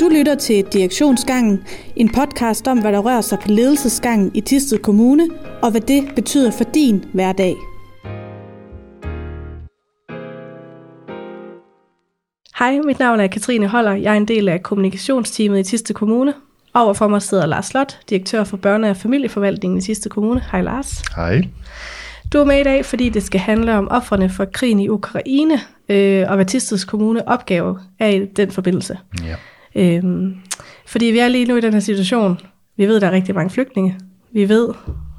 Du lytter til Direktionsgangen, en podcast om, hvad der rører sig på ledelsesgangen i Tisted Kommune, og hvad det betyder for din hverdag. Hej, mit navn er Katrine Holler. Jeg er en del af kommunikationsteamet i Tisted Kommune. Overfor mig sidder Lars Slot, direktør for børne- og familieforvaltningen i Tisted Kommune. Hej Lars. Hej. Du er med i dag, fordi det skal handle om offrene for krigen i Ukraine, øh, og hvad Tisteds Kommune opgave er i den forbindelse. Ja. Øhm, fordi vi er lige nu i den her situation. Vi ved, der er rigtig mange flygtninge. Vi ved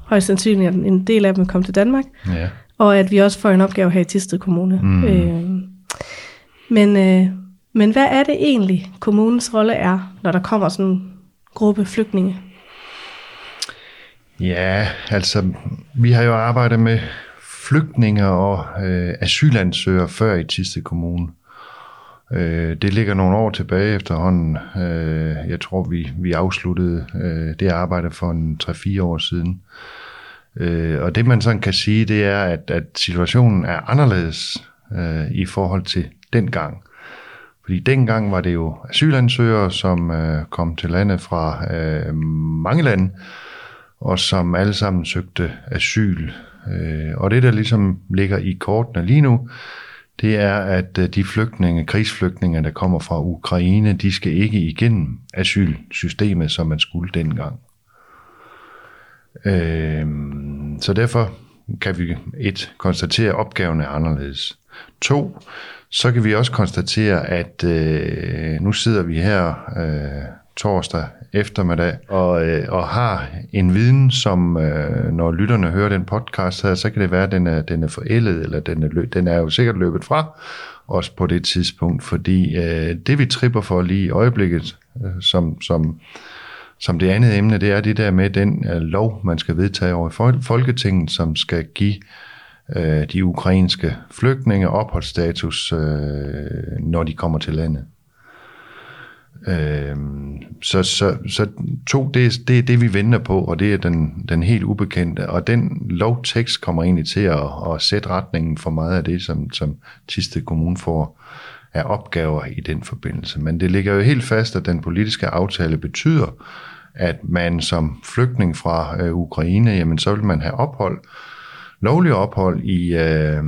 højst sandsynligt, at en del af dem kommer til Danmark. Ja. Og at vi også får en opgave her i Tisted Kommune. Mm. Øhm, men, øh, men hvad er det egentlig, kommunens rolle er, når der kommer sådan en gruppe flygtninge? Ja, altså, vi har jo arbejdet med flygtninge og øh, asylansøgere før i Tiste Kommune. Øh, det ligger nogle år tilbage efterhånden. Øh, jeg tror, vi, vi afsluttede øh, det arbejde for en 3-4 år siden. Øh, og det man sådan kan sige, det er, at, at situationen er anderledes øh, i forhold til dengang. Fordi dengang var det jo asylansøgere, som øh, kom til landet fra øh, mange lande, og som alle sammen søgte asyl. Øh, og det, der ligesom ligger i kortene lige nu, det er, at øh, de flygtninge, krigsflygtninge, der kommer fra Ukraine, de skal ikke igennem asylsystemet, som man skulle dengang. Øh, så derfor kan vi et konstatere, at opgaven er anderledes. To, så kan vi også konstatere, at øh, nu sidder vi her øh, torsdag eftermiddag og, øh, og har en viden, som øh, når lytterne hører den podcast her, så kan det være, at den er, den er forældet, eller den er, løb, den er jo sikkert løbet fra os på det tidspunkt, fordi øh, det vi tripper for lige i øjeblikket, øh, som, som, som det andet emne, det er det der med den øh, lov, man skal vedtage over i Folketinget, som skal give øh, de ukrainske flygtninge opholdsstatus, øh, når de kommer til landet. Øh, så, så, så to, det det er det, vi venter på, og det er den, den helt ubekendte. Og den lovtekst kommer egentlig til at, at sætte retningen for meget af det, som, som Tiste Kommune får af opgaver i den forbindelse. Men det ligger jo helt fast, at den politiske aftale betyder, at man som flygtning fra øh, Ukraine, jamen så vil man have ophold, lovlig ophold i, øh,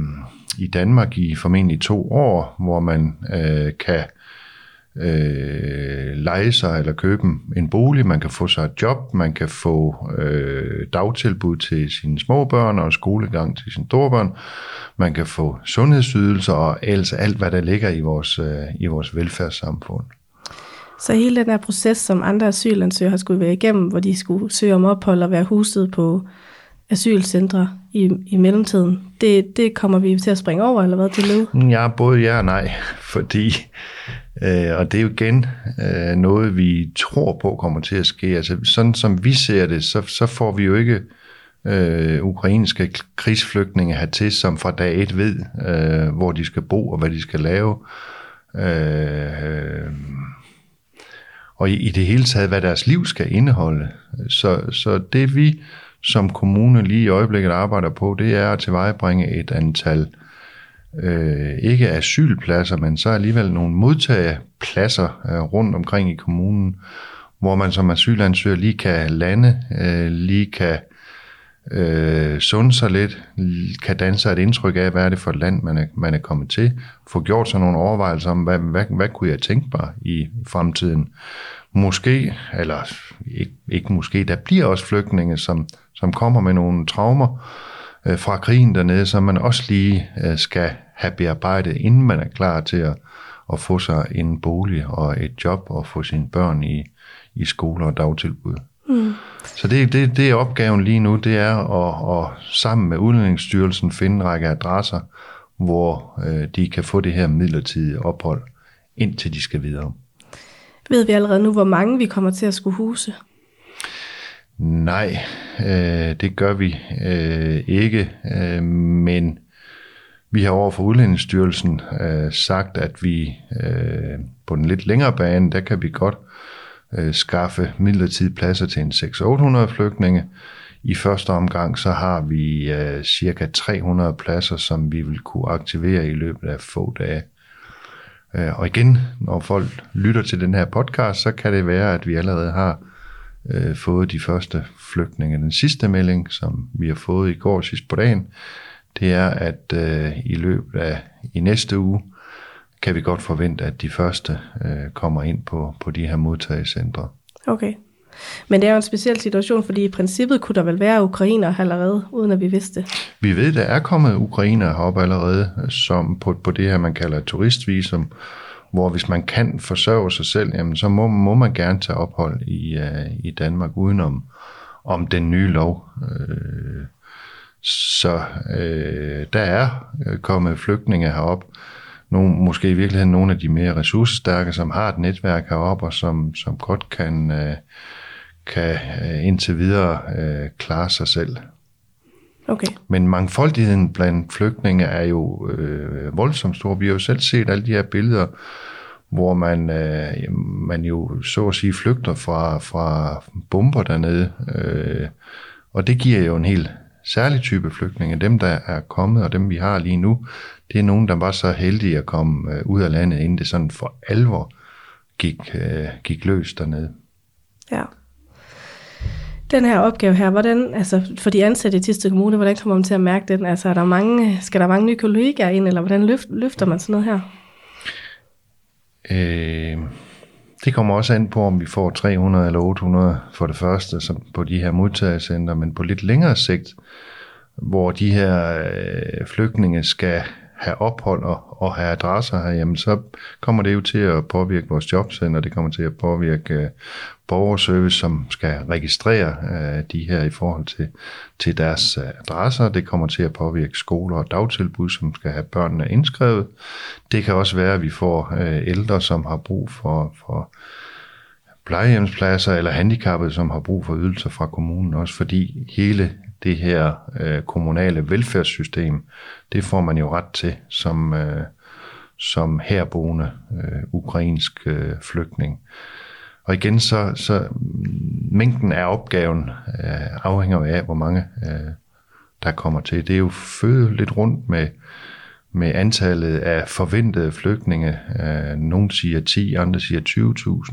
i Danmark i formentlig to år, hvor man øh, kan øh, Øh, lege sig eller købe en bolig, man kan få sig et job, man kan få øh, dagtilbud til sine små børn og skolegang til sine store børn, man kan få sundhedsydelser og altså alt, hvad der ligger i vores, øh, i vores velfærdssamfund. Så hele den her proces, som andre asylansøgere har skulle være igennem, hvor de skulle søge om ophold og være huset på asylcentre i, i mellemtiden, det, det kommer vi til at springe over, eller hvad til led? Ja, både ja og nej, fordi Øh, og det er jo igen øh, noget, vi tror på kommer til at ske. Altså, sådan som vi ser det, så, så får vi jo ikke øh, ukrainske krigsflygtninge hertil, som fra dag et ved, øh, hvor de skal bo og hvad de skal lave. Øh, øh og i, i det hele taget, hvad deres liv skal indeholde. Så, så det vi som kommune lige i øjeblikket arbejder på, det er at tilvejebringe et antal øh, ikke asylpladser, men så alligevel nogle modtagepladser øh, rundt omkring i kommunen, hvor man som asylansøger lige kan lande, øh, lige kan øh, sunde sig lidt, kan danne sig et indtryk af, hvad er det for et land, man er, man er kommet til, få gjort sig nogle overvejelser om, hvad, hvad, hvad kunne jeg tænke mig i fremtiden. Måske, eller ikke, ikke måske, der bliver også flygtninge, som, som kommer med nogle traumer, øh, fra krigen dernede, som man også lige øh, skal have bearbejdet, inden man er klar til at, at få sig en bolig og et job og få sine børn i, i skole og dagtilbud. Mm. Så det, det, det er opgaven lige nu, det er at, at sammen med Udlændingsstyrelsen finde en række adresser, hvor øh, de kan få det her midlertidige ophold, indtil de skal videre. Ved vi allerede nu, hvor mange vi kommer til at skulle huse? Nej, øh, det gør vi øh, ikke, øh, men vi har over for Udlændingsstyrelsen øh, sagt, at vi øh, på den lidt længere bane, der kan vi godt øh, skaffe midlertidige pladser til en 600-800 flygtninge. I første omgang så har vi øh, cirka 300 pladser, som vi vil kunne aktivere i løbet af få dage. Øh, og igen, når folk lytter til den her podcast, så kan det være, at vi allerede har øh, fået de første flygtninge. Den sidste melding, som vi har fået i går sidst på dagen, det er, at øh, i løbet af i næste uge, kan vi godt forvente, at de første øh, kommer ind på, på de her modtagecentre. Okay. Men det er jo en speciel situation, fordi i princippet kunne der vel være ukrainer allerede, uden at vi vidste det. Vi ved, der er kommet ukrainer heroppe allerede, som på, på det her, man kalder turistvisum, hvor hvis man kan forsørge sig selv, jamen, så må, må man gerne tage ophold i, uh, i Danmark udenom om den nye lov. Uh, så uh, der er kommet flygtninge herop, nogle, måske i virkeligheden nogle af de mere ressourcestærke, som har et netværk heroppe, og som, som godt kan, øh, kan uh, indtil videre uh, klare sig selv. Okay. Men mangfoldigheden blandt flygtninge er jo øh, voldsomt stor. Vi har jo selv set alle de her billeder, hvor man, øh, man jo så at sige flygter fra, fra bomber dernede. Øh, og det giver jo en helt særlig type flygtninge. Dem, der er kommet, og dem vi har lige nu, det er nogen, der var så heldige at komme øh, ud af landet, inden det sådan for alvor gik, øh, gik løs dernede. Ja. Den her opgave her, hvordan, altså for de ansatte i Tisted Kommune, hvordan kommer man til at mærke den? Altså er der mange, skal der mange nye kollegaer ind, eller hvordan løft, løfter man sådan noget her? Øh, det kommer også an på, om vi får 300 eller 800 for det første som på de her modtagercenter, men på lidt længere sigt, hvor de her øh, flygtninge skal have ophold og, og have adresser her, jamen så kommer det jo til at påvirke vores jobcenter, det kommer til at påvirke øh, borgerservice, som skal registrere øh, de her i forhold til, til deres øh, adresser. Det kommer til at påvirke skoler og dagtilbud, som skal have børnene indskrevet. Det kan også være, at vi får øh, ældre, som har brug for, for plejehjemspladser, eller handicappede, som har brug for ydelser fra kommunen, også fordi hele det her øh, kommunale velfærdssystem, det får man jo ret til som, øh, som herboende øh, ukrainsk øh, flygtning. Og igen, så, så mm, mængden af opgaven øh, afhænger af, hvor mange øh, der kommer til. Det er jo født lidt rundt med, med antallet af forventede flygtninge. Øh, nogle siger 10, andre siger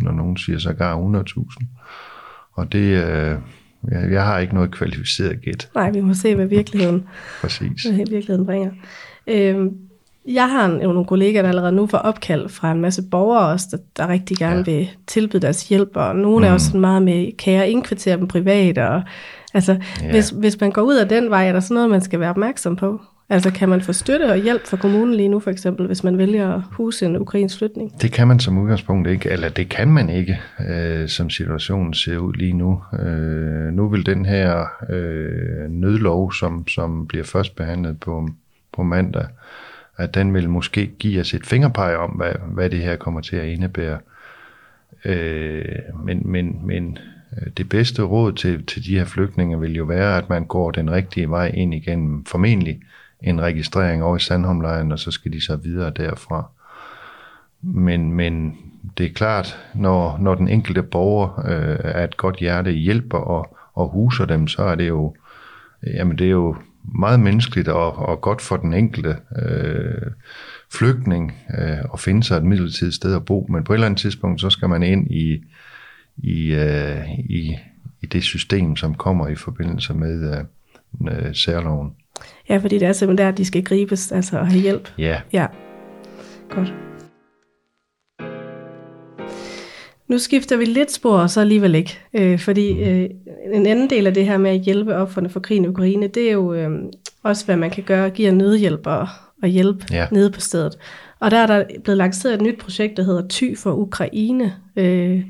20.000, og nogle siger sågar 100.000. Og det, øh, jeg, jeg har ikke noget kvalificeret gæt. Nej, vi må se, hvad virkeligheden, Præcis. hvad virkeligheden bringer. Øhm, jeg har jo nogle kollegaer, der allerede nu får opkald fra en masse borgere også, der, der rigtig gerne ja. vil tilbyde deres hjælp, og nogle mm. er også sådan meget med, kan jeg indkvartere dem privat, og altså, ja. hvis, hvis man går ud af den vej, er der sådan noget, man skal være opmærksom på? Altså kan man få støtte og hjælp fra kommunen lige nu for eksempel, hvis man vælger at huse en ukrainsk flytning? Det kan man som udgangspunkt ikke, eller det kan man ikke, øh, som situationen ser ud lige nu. Øh, nu vil den her øh, nødlov, som, som bliver først behandlet på, på mandag, at den vil måske give os et fingerpege om, hvad, hvad det her kommer til at indebære. Øh, men, men, men øh, det bedste råd til, til de her flygtninge vil jo være, at man går den rigtige vej ind igennem formentlig en registrering over i Sandholmlejren, og så skal de så videre derfra. Men, men det er klart, når, når den enkelte borger øh, er et godt hjerte hjælper og, og huser dem, så er det jo, jamen det er jo meget menneskeligt og, og godt for den enkelte øh, flygtning øh, at finde sig et midlertidigt sted at bo. Men på et eller andet tidspunkt, så skal man ind i, i, øh, i, i det system, som kommer i forbindelse med øh, øh særloven. Ja, fordi det er simpelthen der, at de skal gribes, altså at have hjælp. Ja. Ja, godt. Nu skifter vi lidt spor, og så alligevel ikke. Øh, fordi mm. øh, en anden del af det her med at hjælpe offerne for krigen i Ukraine, det er jo øh, også, hvad man kan gøre, give nødhjælp og, og hjælp ja. nede på stedet. Og der er der blevet lanceret et nyt projekt, der hedder Ty for Ukraine. Øh,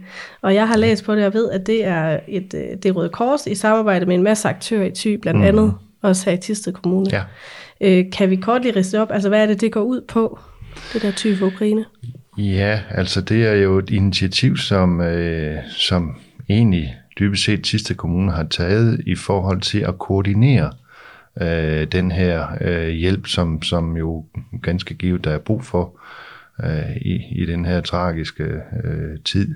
og jeg har læst på det og ved, at det er et øh, det er Røde Kors i samarbejde med en masse aktører i Ty, blandt mm. andet også her i Tisted Kommune. Ja. Øh, kan vi kort lige riste op, altså hvad er det, det går ud på, det der Ty for Ukraine? Ja, altså det er jo et initiativ, som, øh, som egentlig dybest set sidste kommune har taget i forhold til at koordinere øh, den her øh, hjælp, som, som jo ganske givet der er brug for øh, i, i den her tragiske øh, tid.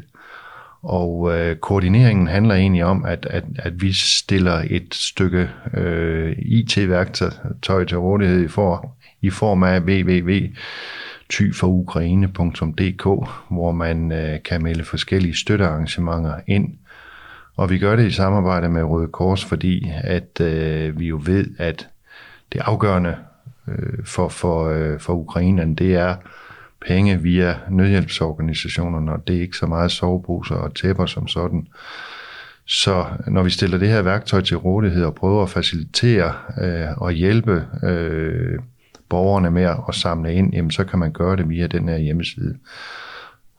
Og øh, koordineringen handler egentlig om, at, at, at vi stiller et stykke øh, IT-værktøj til rådighed i, for, i form af www tyforukraine.dk, hvor man øh, kan melde forskellige støttearrangementer ind. Og vi gør det i samarbejde med Røde Kors, fordi at øh, vi jo ved, at det afgørende øh, for, for, øh, for Ukraine, det er penge via nødhjælpsorganisationerne, og det er ikke så meget soveposer og tæpper som sådan. Så når vi stiller det her værktøj til rådighed og prøver at facilitere øh, og hjælpe øh, borgerne med at samle ind, jamen så kan man gøre det via den her hjemmeside.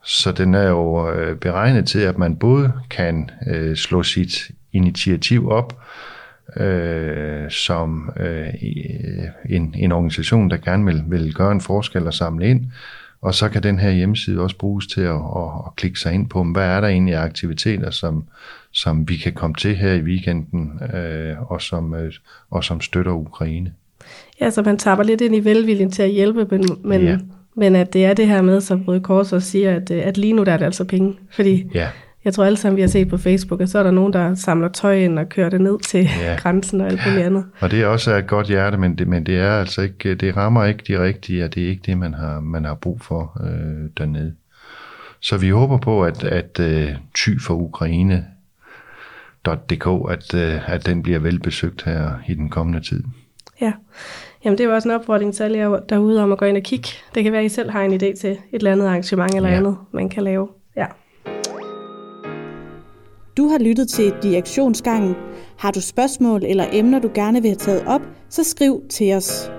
Så den er jo øh, beregnet til, at man både kan øh, slå sit initiativ op, øh, som øh, øh en, en organisation, der gerne vil, vil gøre en forskel og samle ind, og så kan den her hjemmeside også bruges til at, at, at klikke sig ind på, hvad er der egentlig af aktiviteter, som, som vi kan komme til her i weekenden, øh, og, som, øh, og som støtter Ukraine. Ja, så man taber lidt ind i velviljen til at hjælpe, men, men, ja. men at det er det her med, som Røde Kors også siger, at, at lige nu der er det altså penge. Fordi ja. Jeg tror alle sammen, vi har set på Facebook, at så er der nogen, der samler tøj ind og kører det ned til ja. grænsen og alt muligt andet. Og det er også et godt hjerte, men det, men det er altså ikke, det rammer ikke de rigtige, og det er ikke det, man har, man har brug for øh, dernede. Så vi håber på, at, at uh, Ty for Ukraine .dk, at, uh, at den bliver velbesøgt her i den kommende tid. Ja, Jamen det var også en opfordring til alle jer derude om at gå ind og kigge. Det kan være, at I selv har en idé til et eller andet arrangement eller ja. andet, man kan lave. Ja. Du har lyttet til Direktionsgangen. Har du spørgsmål eller emner, du gerne vil have taget op, så skriv til os.